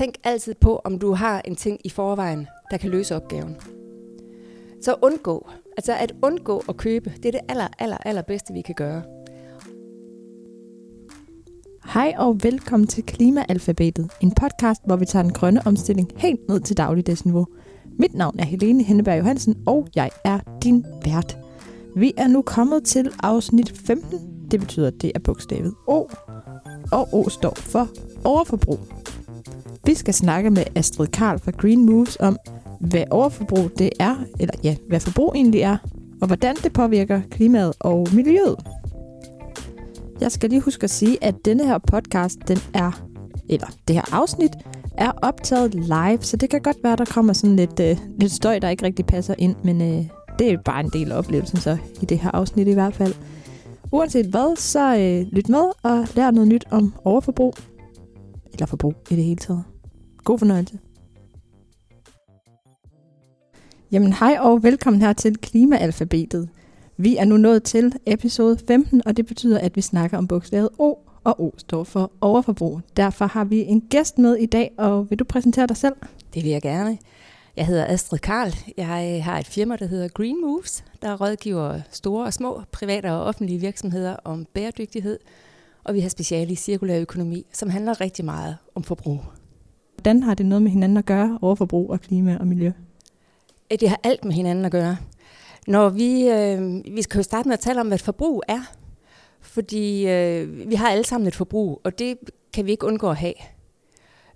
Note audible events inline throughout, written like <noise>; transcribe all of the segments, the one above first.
tænk altid på, om du har en ting i forvejen, der kan løse opgaven. Så undgå, altså at undgå at købe, det er det aller, aller, aller bedste, vi kan gøre. Hej og velkommen til Klimaalfabetet, en podcast, hvor vi tager den grønne omstilling helt ned til dagligdagsniveau. Mit navn er Helene Henneberg Johansen, og jeg er din vært. Vi er nu kommet til afsnit 15. Det betyder, at det er bogstavet O, og O står for overforbrug. Vi skal snakke med Astrid Karl fra Green Moves om, hvad overforbrug det er, eller ja, hvad forbrug egentlig er, og hvordan det påvirker klimaet og miljøet. Jeg skal lige huske at sige, at denne her podcast, den er, eller det her afsnit, er optaget live, så det kan godt være, der kommer sådan lidt, øh, lidt støj, der ikke rigtig passer ind, men øh, det er bare en del af oplevelsen så, i det her afsnit i hvert fald. Uanset hvad, så øh, lyt med og lær noget nyt om overforbrug, eller forbrug i det hele taget. God fornøjelse. Jamen hej og velkommen her til Klimaalfabetet. Vi er nu nået til episode 15, og det betyder, at vi snakker om bogstavet O, og O står for overforbrug. Derfor har vi en gæst med i dag, og vil du præsentere dig selv? Det vil jeg gerne. Jeg hedder Astrid Karl. Jeg øh, har et firma, der hedder Green Moves, der rådgiver store og små private og offentlige virksomheder om bæredygtighed. Og vi har speciale i cirkulær økonomi, som handler rigtig meget om forbrug. Hvordan har det noget med hinanden at gøre, overforbrug og klima og miljø? Øh, det har alt med hinanden at gøre. Når vi, øh, vi skal jo starte med at tale om, hvad forbrug er. Fordi øh, vi har alle sammen et forbrug, og det kan vi ikke undgå at have.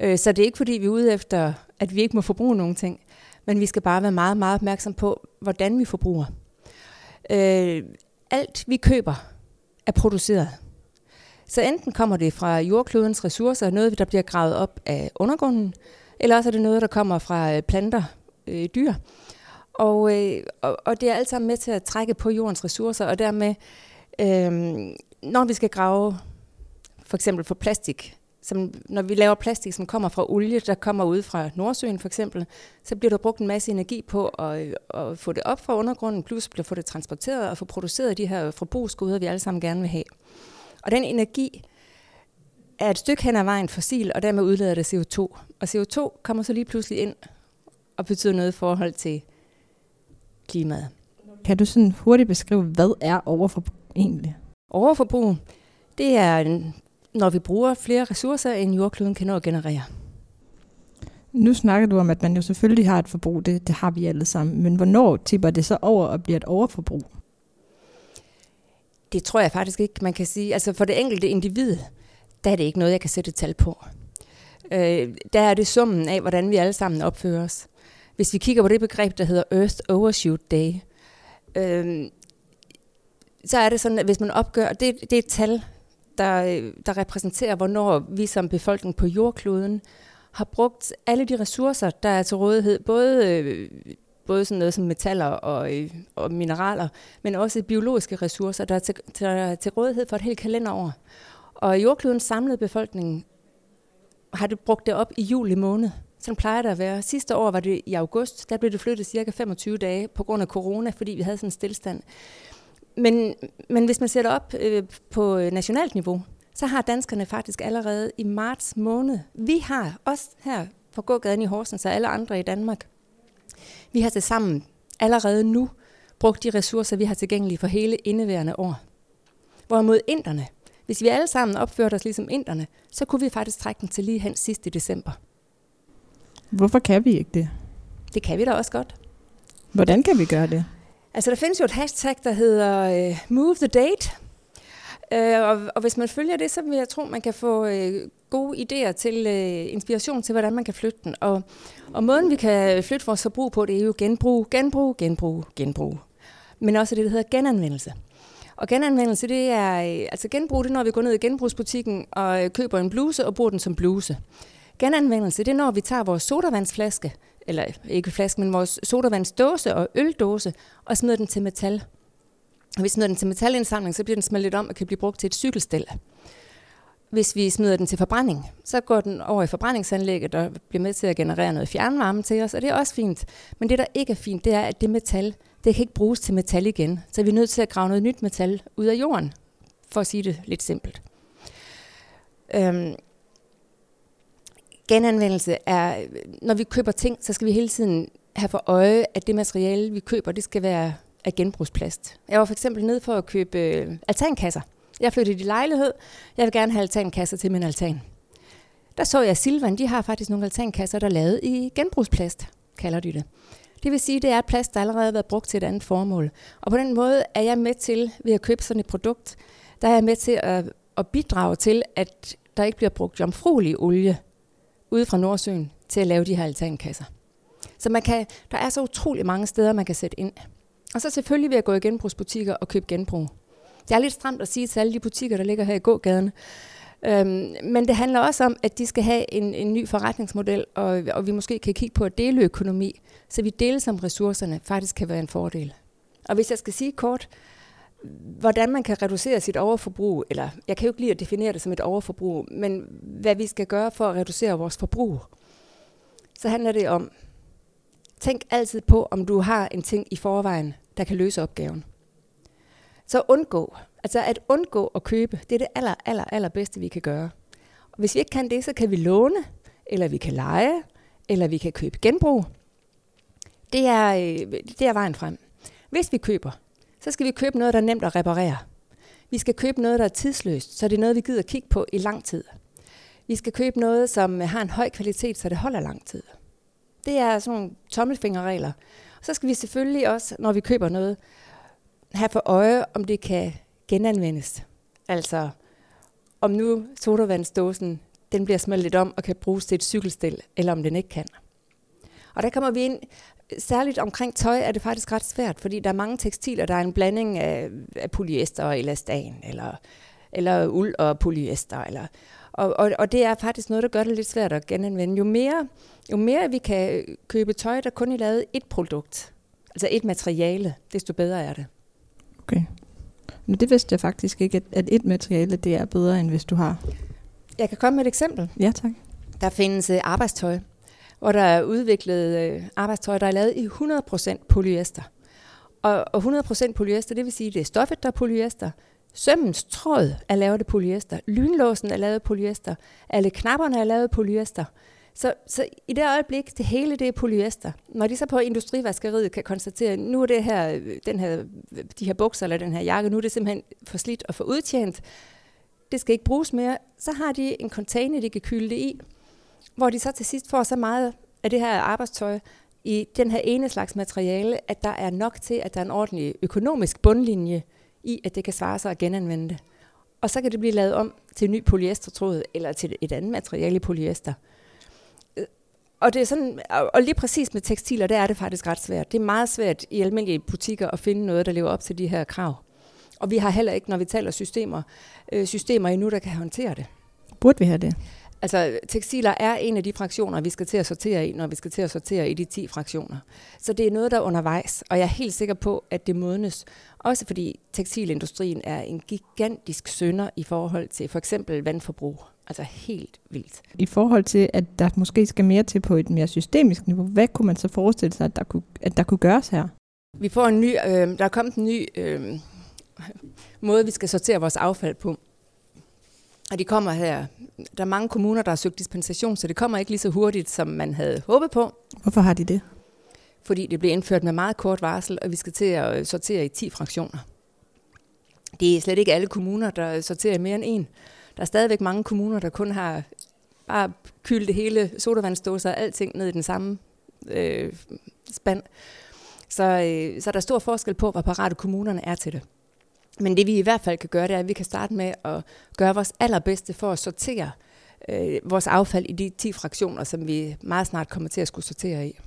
Øh, så det er ikke fordi, vi er ude efter, at vi ikke må forbruge nogen ting. Men vi skal bare være meget, meget opmærksom på, hvordan vi forbruger. Øh, alt vi køber er produceret. Så enten kommer det fra jordklodens ressourcer, noget der bliver gravet op af undergrunden, eller også er det noget, der kommer fra øh, planter, øh, dyr. Og, øh, og, og det er alt sammen med til at trække på jordens ressourcer, og dermed, øh, når vi skal grave for eksempel for plastik, som, når vi laver plastik, som kommer fra olie, der kommer ud fra Nordsøen for eksempel, så bliver der brugt en masse energi på at, øh, at få det op fra undergrunden, plus at få det transporteret og få produceret de her forbrugsgoder, vi alle sammen gerne vil have. Og den energi er et stykke hen ad vejen fossil, og dermed udleder det CO2. Og CO2 kommer så lige pludselig ind og betyder noget i forhold til klimaet. Kan du sådan hurtigt beskrive, hvad er overforbrug egentlig? Overforbrug, det er, når vi bruger flere ressourcer, end jordkloden kan nå at generere. Nu snakker du om, at man jo selvfølgelig har et forbrug, det, det har vi alle sammen, men hvornår tipper det så over og bliver et overforbrug? Det tror jeg faktisk ikke, man kan sige. Altså for det enkelte individ, der er det ikke noget, jeg kan sætte et tal på. Øh, der er det summen af, hvordan vi alle sammen opfører os. Hvis vi kigger på det begreb, der hedder Earth Overshoot Day, øh, så er det sådan, at hvis man opgør, det, det er et tal, der, der repræsenterer, hvornår vi som befolkning på jordkloden har brugt alle de ressourcer, der er til rådighed, både, øh, både sådan noget som metaller og, øh, og mineraler, men også biologiske ressourcer, der er til, til, til rådighed for et helt kalenderår. Og jordklodens samlede befolkning har det brugt det op i juli måned. Sådan plejer det at være. Sidste år var det i august, der blev det flyttet cirka 25 dage på grund af corona, fordi vi havde sådan en stillstand. Men, men hvis man ser det op øh, på nationalt niveau, så har danskerne faktisk allerede i marts måned, vi har også her på gågaden i Horsens og alle andre i Danmark, vi har til sammen allerede nu brugt de ressourcer, vi har tilgængelige for hele indeværende år. Hvorimod inderne, hvis vi alle sammen opførte os ligesom inderne, så kunne vi faktisk trække den til lige hen sidst i december. Hvorfor kan vi ikke det? Det kan vi da også godt. Hvordan kan vi gøre det? Altså, der findes jo et hashtag, der hedder uh, Move the Date. Øh, og, og hvis man følger det, så vil jeg tro, man kan få øh, gode idéer til øh, inspiration til, hvordan man kan flytte den. Og, og måden, vi kan flytte vores forbrug på, det er jo genbrug, genbrug, genbrug, genbrug. Men også det, der hedder genanvendelse. Og genanvendelse, det er, øh, altså genbrug, det er, når vi går ned i genbrugsbutikken og øh, køber en bluse og bruger den som bluse. Genanvendelse, det er, når vi tager vores sodavandsflaske, eller ikke flaske, men vores sodavandsdåse og øldåse, og smider den til metal. Hvis vi smider den til metalindsamling, så bliver den smeltet om og kan blive brugt til et cykelstel. Hvis vi smider den til forbrænding, så går den over i forbrændingsanlægget og bliver med til at generere noget fjernvarme til os, og det er også fint. Men det, der ikke er fint, det er, at det metal, det kan ikke bruges til metal igen. Så vi er nødt til at grave noget nyt metal ud af jorden, for at sige det lidt simpelt. Øhm, genanvendelse er, når vi køber ting, så skal vi hele tiden have for øje, at det materiale, vi køber, det skal være af genbrugsplast. Jeg var for eksempel nede for at købe øh, altankasser. Jeg flyttede i lejlighed. Jeg vil gerne have altankasser til min altan. Der så jeg, at Silvan de har faktisk nogle altankasser, der er lavet i genbrugsplast, kalder de det. Det vil sige, at det er plast, der allerede har været brugt til et andet formål. Og på den måde er jeg med til, ved at købe sådan et produkt, der er jeg med til at, at bidrage til, at der ikke bliver brugt jomfruelig olie ude fra Nordsøen til at lave de her altankasser. Så man kan, der er så utrolig mange steder, man kan sætte ind. Og så selvfølgelig vil jeg gå i genbrugsbutikker og købe genbrug. Det er lidt stramt at sige til alle de butikker, der ligger her i gågaden. Øhm, men det handler også om, at de skal have en, en ny forretningsmodel, og, og vi måske kan kigge på at dele økonomi, så vi deles om ressourcerne faktisk kan være en fordel. Og hvis jeg skal sige kort, hvordan man kan reducere sit overforbrug, eller jeg kan jo ikke lide at definere det som et overforbrug, men hvad vi skal gøre for at reducere vores forbrug, så handler det om, tænk altid på, om du har en ting i forvejen, der kan løse opgaven. Så undgå, altså at undgå at købe, det er det aller, aller, aller bedste, vi kan gøre. Og hvis vi ikke kan det, så kan vi låne, eller vi kan lege, eller vi kan købe genbrug. Det er, øh, det er vejen frem. Hvis vi køber, så skal vi købe noget, der er nemt at reparere. Vi skal købe noget, der er tidsløst, så det er noget, vi gider kigge på i lang tid. Vi skal købe noget, som har en høj kvalitet, så det holder lang tid. Det er sådan nogle tommelfingerregler. Så skal vi selvfølgelig også, når vi køber noget, have for øje, om det kan genanvendes. Altså, om nu sodavandsdåsen, den bliver smeltet om og kan bruges til et cykelstil, eller om den ikke kan. Og der kommer vi ind, særligt omkring tøj er det faktisk ret svært, fordi der er mange tekstiler, der er en blanding af, af polyester og elastan, eller, eller uld og polyester. Eller, og, og, og det er faktisk noget, der gør det lidt svært at genanvende. Jo mere, jo mere vi kan købe tøj, der kun er lavet et produkt, altså et materiale, desto bedre er det. Okay. Men det vidste jeg faktisk ikke, at, at et materiale det er bedre, end hvis du har. Jeg kan komme med et eksempel. Ja, tak. Der findes øh, arbejdstøj, hvor der er udviklet øh, arbejdstøj, der er lavet i 100% polyester. Og, og 100% polyester, det vil sige, at det er stoffet, der er polyester. Sømmens tråd er lavet af polyester. Lynlåsen er lavet af polyester. Alle knapperne er lavet af polyester. Så, så i det øjeblik, det hele det er polyester. Når de så på industrivaskeriet kan konstatere, at nu er det her, den her, de her bukser eller den her jakke, nu er det simpelthen for slidt og for udtjent, det skal ikke bruges mere, så har de en container, de kan kylde det i, hvor de så til sidst får så meget af det her arbejdstøj i den her ene slags materiale, at der er nok til, at der er en ordentlig økonomisk bundlinje i, at det kan svare sig at genanvende det. Og så kan det blive lavet om til en ny polyestertråd, eller til et andet materiale i polyester. Øh, og, det er sådan, og lige præcis med tekstiler, der er det faktisk ret svært. Det er meget svært i almindelige butikker at finde noget, der lever op til de her krav. Og vi har heller ikke, når vi taler systemer, øh, systemer endnu, der kan håndtere det. Burde vi have det? Altså, tekstiler er en af de fraktioner, vi skal til at sortere i, når vi skal til at sortere i de 10 fraktioner. Så det er noget, der er undervejs, og jeg er helt sikker på, at det modnes. Også fordi tekstilindustrien er en gigantisk sønder i forhold til for eksempel vandforbrug. Altså helt vildt. I forhold til, at der måske skal mere til på et mere systemisk niveau, hvad kunne man så forestille sig, at der kunne, at der kunne gøres her? Vi får en ny, øh, der er kommet en ny øh, måde, vi skal sortere vores affald på. Og de kommer her. Der er mange kommuner, der har søgt dispensation, så det kommer ikke lige så hurtigt, som man havde håbet på. Hvorfor har de det? Fordi det blev indført med meget kort varsel, og vi skal til at sortere i 10 fraktioner. Det er slet ikke alle kommuner, der sorterer mere end en. Der er stadigvæk mange kommuner, der kun har bare kyldt det hele sodavandsdåser og alting ned i den samme øh, spand. Så, øh, så der er stor forskel på, hvor parate kommunerne er til det. Men det vi i hvert fald kan gøre, det er, at vi kan starte med at gøre vores allerbedste for at sortere øh, vores affald i de 10 fraktioner, som vi meget snart kommer til at skulle sortere i.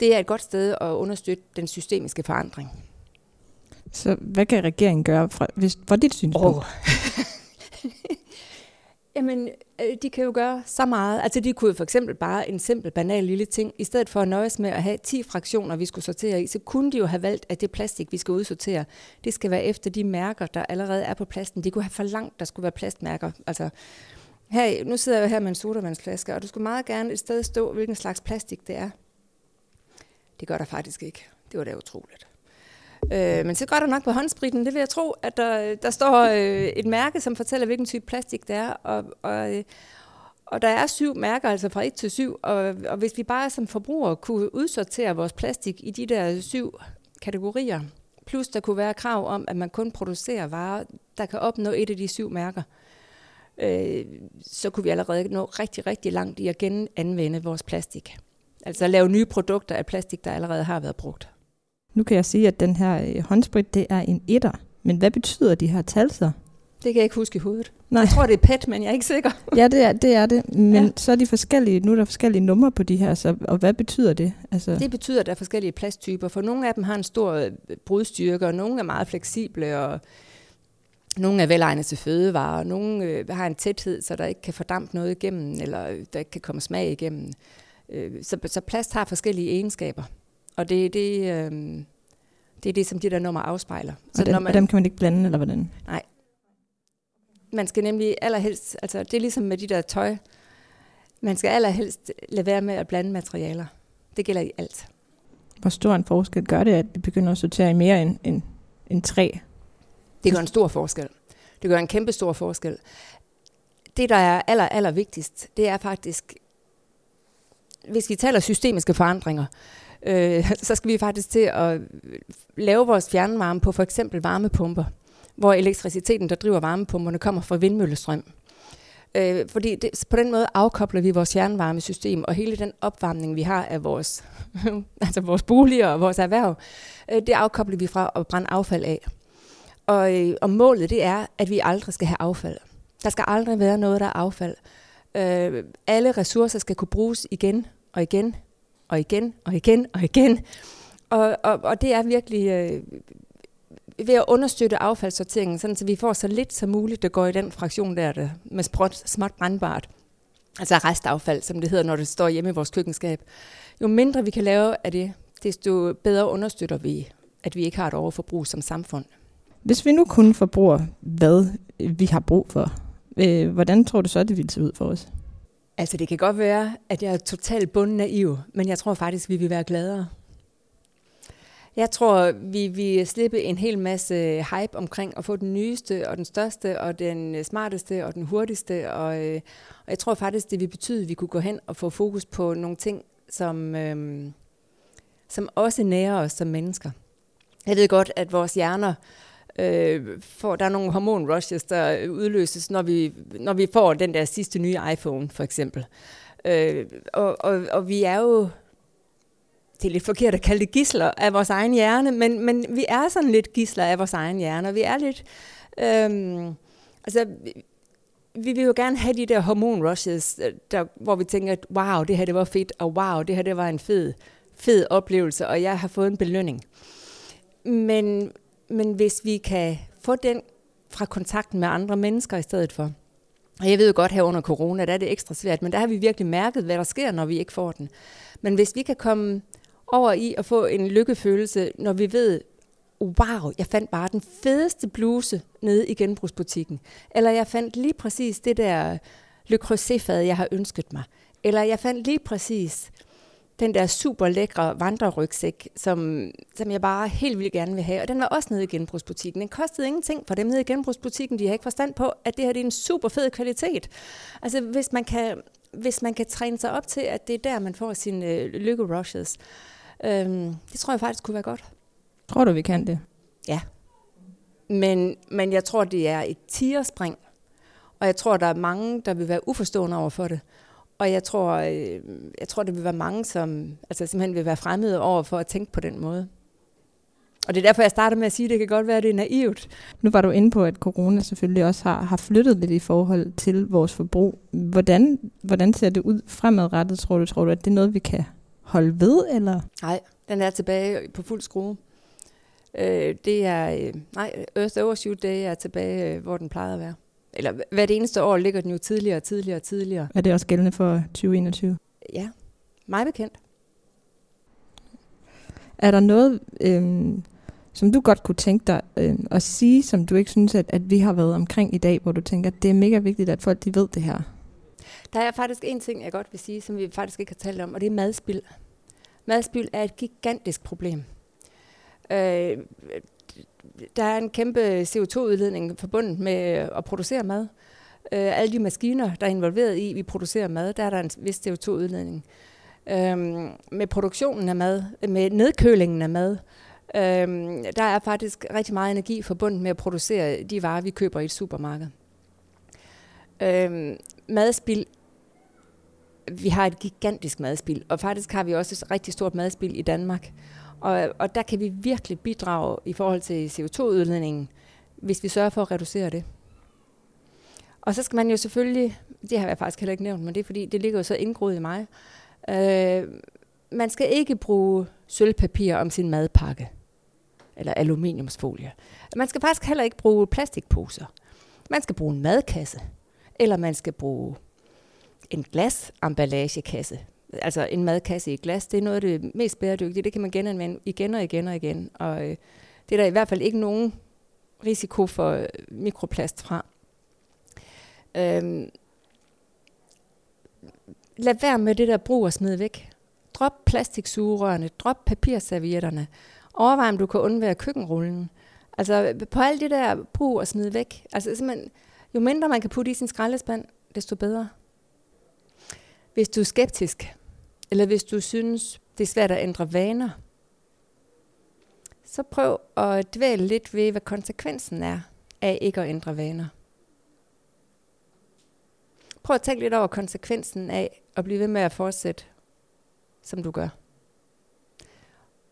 Det er et godt sted at understøtte den systemiske forandring. Så hvad kan regeringen gøre fra, hvis, fra dit synspunkt? Oh. <laughs> Jamen, øh, de kan jo gøre så meget. Altså, de kunne for eksempel bare en simpel, banal lille ting. I stedet for at nøjes med at have 10 fraktioner, vi skulle sortere i, så kunne de jo have valgt, at det plastik, vi skal udsortere, det skal være efter de mærker, der allerede er på plasten. De kunne have for langt, der skulle være plastmærker. Altså, her, nu sidder jeg her med en sodavandsflaske, og du skulle meget gerne et sted stå, hvilken slags plastik det er. Det gør der faktisk ikke. Det var da utroligt. Øh, men så gør der nok på håndspritten, det vil jeg tro, at der, der står øh, et mærke, som fortæller, hvilken type plastik det er. Og, og, øh, Og der er syv mærker, altså fra 1 til 7, og, og hvis vi bare som forbrugere kunne udsortere vores plastik i de der syv kategorier, plus der kunne være krav om, at man kun producerer varer, der kan opnå et af de syv mærker, øh, så kunne vi allerede nå rigtig, rigtig langt i at genanvende vores plastik. Altså at lave nye produkter af plastik, der allerede har været brugt. Nu kan jeg sige, at den her øh, håndsprit, det er en etter. Men hvad betyder de her tal så? Det kan jeg ikke huske i hovedet. Nej. Jeg tror, det er PET, men jeg er ikke sikker. <laughs> Ja, det er det. Er det. Men Ja. så er de forskellige, nu er der forskellige numre på de her, så, og hvad betyder det? Altså, Det betyder, at der er forskellige plasttyper, for nogle af dem har en stor øh, brudstyrke, og nogle er meget fleksible, og nogle er velegnet til fødevarer, og nogle øh, har en tæthed, så der ikke kan fordampe noget igennem, eller øh, der ikke kan komme smag igennem. Øh, så, så plast har forskellige egenskaber, og det er det, øh, det, er det som de der nummer afspejler. så dem, man, dem kan man ikke blande, eller hvordan? man skal nemlig allerhelst, altså det er ligesom med de der tøj, man skal allerhelst lade være med at blande materialer. Det gælder i alt. Hvor stor en forskel gør det, at det begynder at sortere i mere end, end, end tre? Det gør en stor forskel. Det gør en kæmpe stor forskel. Det, der er aller, aller vigtigst, det er faktisk, hvis vi taler systemiske forandringer, øh, så skal vi faktisk til at lave vores fjernvarme på for eksempel varmepumper, hvor elektriciteten, der driver varmepumperne, kommer fra vindmøllestrøm. Øh, fordi det, på den måde afkobler vi vores fjernvarmesystem, og hele den opvarmning, vi har af vores, <laughs> altså vores boliger og vores erhverv, øh, det afkobler vi fra at brænde affald af. Og, øh, og målet det er, at vi aldrig skal have affald. Der skal aldrig være noget, der er affald. Øh, alle ressourcer skal kunne bruges igen og igen og igen og igen og igen. Og, og, og det er virkelig øh, ved at understøtte affaldssorteringen, sådan så vi får så lidt som muligt, der går i den fraktion der, der med sprot, småt brandbart. Altså restaffald, som det hedder, når det står hjemme i vores køkkenskab. Jo mindre vi kan lave af det, desto bedre understøtter vi, at vi ikke har et overforbrug som samfund. Hvis vi nu kun forbruger, hvad vi har brug for, øh, hvordan tror du så, det ville se ud for os? Altså det kan godt være, at jeg er totalt bundnaiv, men jeg tror faktisk, vi vil være gladere. Jeg tror, vi vil slippe en hel masse øh, hype omkring at få den nyeste og den største og den øh, smarteste og den hurtigste. Og, øh, og jeg tror faktisk, det vil betyde, at vi kunne gå hen og få fokus på nogle ting, som, øhm, som også nærer os som mennesker. Jeg ved godt, at vores hjerner øh, for der er nogle hormonrushes, der udløses, når vi, når vi får den der sidste nye iPhone, for eksempel. Øh, og, og, og vi er jo, det er lidt forkert at kalde det gisler af vores egen hjerne, men, men vi er sådan lidt gisler af vores egen hjerne, og vi er lidt, øh, altså, vi- vi vil jo gerne have de der hormonrushes, der, hvor vi tænker, at wow, det her det var fedt, og wow, det her det var en fed, fed oplevelse, og jeg har fået en belønning. Men, men hvis vi kan få den fra kontakten med andre mennesker i stedet for, og jeg ved jo godt her under corona, der er det ekstra svært, men der har vi virkelig mærket, hvad der sker, når vi ikke får den. Men hvis vi kan komme over i at få en lykkefølelse, når vi ved, wow, jeg fandt bare den fedeste bluse nede i genbrugsbutikken. Eller jeg fandt lige præcis det der Le Creuset-fad, jeg har ønsket mig. Eller jeg fandt lige præcis den der super lækre vandrerygsæk, som, som jeg bare helt vildt gerne vil have. Og den var også nede i genbrugsbutikken. Den kostede ingenting for dem nede i genbrugsbutikken. De har ikke forstand på, at det her det er en super fed kvalitet. Altså hvis man kan, hvis man kan træne sig op til, at det er der, man får sine øh, lykke-rushes, øhm, det tror jeg faktisk kunne være godt. Tror du, vi kan det? Men, men jeg tror, det er et tierspring. Og jeg tror, der er mange, der vil være uforstående over for det. Og jeg tror, øh, jeg tror, der vil være mange, som altså simpelthen vil være fremmede over for at tænke på den måde. Og det er derfor, jeg starter med at sige, at det kan godt være, at det er naivt. Nu var du inde på, at corona selvfølgelig også har, har flyttet lidt i forhold til vores forbrug. Hvordan, hvordan ser det ud fremadrettet, tror du? Tror du, at det er noget, vi kan holde ved, eller? Nej, den er tilbage på fuld skrue. Øh, det er, øh, nej, Earth Overshoot Day er tilbage, øh, hvor den plejede at være. Eller hvert eneste år ligger den jo tidligere og tidligere og tidligere. Er det også gældende for 2021? Ja, mig bekendt. Er der noget, øhm, som du godt kunne tænke dig øhm, at sige, som du ikke synes, at, at vi har været omkring i dag, hvor du tænker, at det er mega vigtigt, at folk de ved det her? Der er faktisk en ting, jeg godt vil sige, som vi faktisk ikke har talt om, og det er madspild. Madspild er et gigantisk problem. Øh, der er en kæmpe CO2-udledning forbundet med øh, at producere mad. Øh, alle de maskiner, der er involveret i, at vi producerer mad, der er der en vis CO2-udledning. Øhm, med produktionen af mad, øh, med nedkølingen af mad, øhm, der er faktisk rigtig meget energi forbundet med at producere de varer, vi køber i et supermarked. Øhm, madspil vi har et gigantisk madspil, og faktisk har vi også et rigtig stort madspil i Danmark. Og, og der kan vi virkelig bidrage i forhold til CO2-udledningen, hvis vi sørger for at reducere det. Og så skal man jo selvfølgelig, det har jeg faktisk heller ikke nævnt, men det er fordi, det ligger jo så indgroet i mig. Øh, man skal ikke bruge sølvpapir om sin madpakke, eller aluminiumsfolie. Man skal faktisk heller ikke bruge plastikposer. Man skal bruge en madkasse, eller man skal bruge en glasemballagekasse. Altså en madkasse i glas, det er noget af det mest bæredygtige. Det kan man genanvende igen og igen og igen. Og øh, det er der i hvert fald ikke nogen risiko for øh, mikroplast fra. Øhm, lad være med det der brug og smid væk. Drop plastiksugerørene, drop papirservietterne. Overvej, om du kan undvære køkkenrullen. Altså på alt det der brug og smid væk. Altså simpelthen, jo mindre man kan putte i sin skraldespand, desto bedre. Hvis du er skeptisk, eller hvis du synes, det er svært at ændre vaner, så prøv at dvæle lidt ved, hvad konsekvensen er af ikke at ændre vaner. Prøv at tænke lidt over konsekvensen af at blive ved med at fortsætte, som du gør.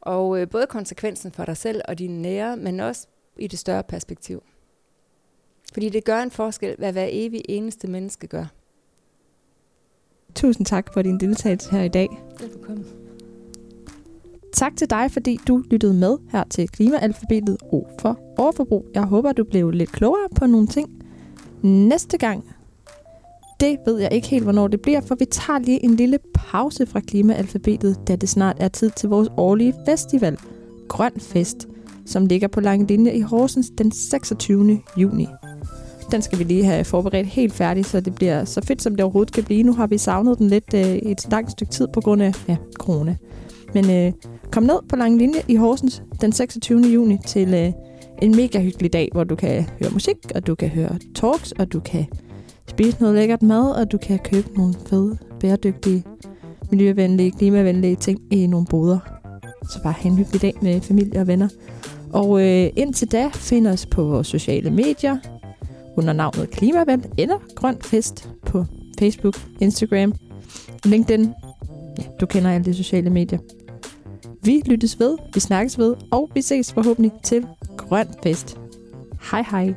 Og øh, både konsekvensen for dig selv og dine nære, men også i det større perspektiv. Fordi det gør en forskel, hvad hver evig eneste menneske gør. Tusind tak for din deltagelse her i dag. Velkommen. Tak til dig, fordi du lyttede med her til Klimaalfabetet O for overforbrug. Jeg håber, du blev lidt klogere på nogle ting. Næste gang, det ved jeg ikke helt, hvornår det bliver, for vi tager lige en lille pause fra Klimaalfabetet, da det snart er tid til vores årlige festival, Grøn Fest, som ligger på lang linje i Horsens den 26. juni den skal vi lige have forberedt helt færdig, så det bliver så fedt, som det overhovedet kan blive. Nu har vi savnet den lidt øh, et langt stykke tid på grund af ja, corona. Men øh, kom ned på lang linje i Horsens den 26. juni til øh, en mega hyggelig dag, hvor du kan høre musik, og du kan høre talks, og du kan spise noget lækkert mad, og du kan købe nogle fede, bæredygtige, miljøvenlige, klimavenlige ting i nogle boder. Så bare have en hyggelig dag med familie og venner. Og øh, indtil da, find os på vores sociale medier, under navnet Klimaven eller Grøn Fest på Facebook, Instagram, LinkedIn. Ja, du kender alle de sociale medier. Vi lyttes ved, vi snakkes ved, og vi ses forhåbentlig til Grøn Fest. Hej hej.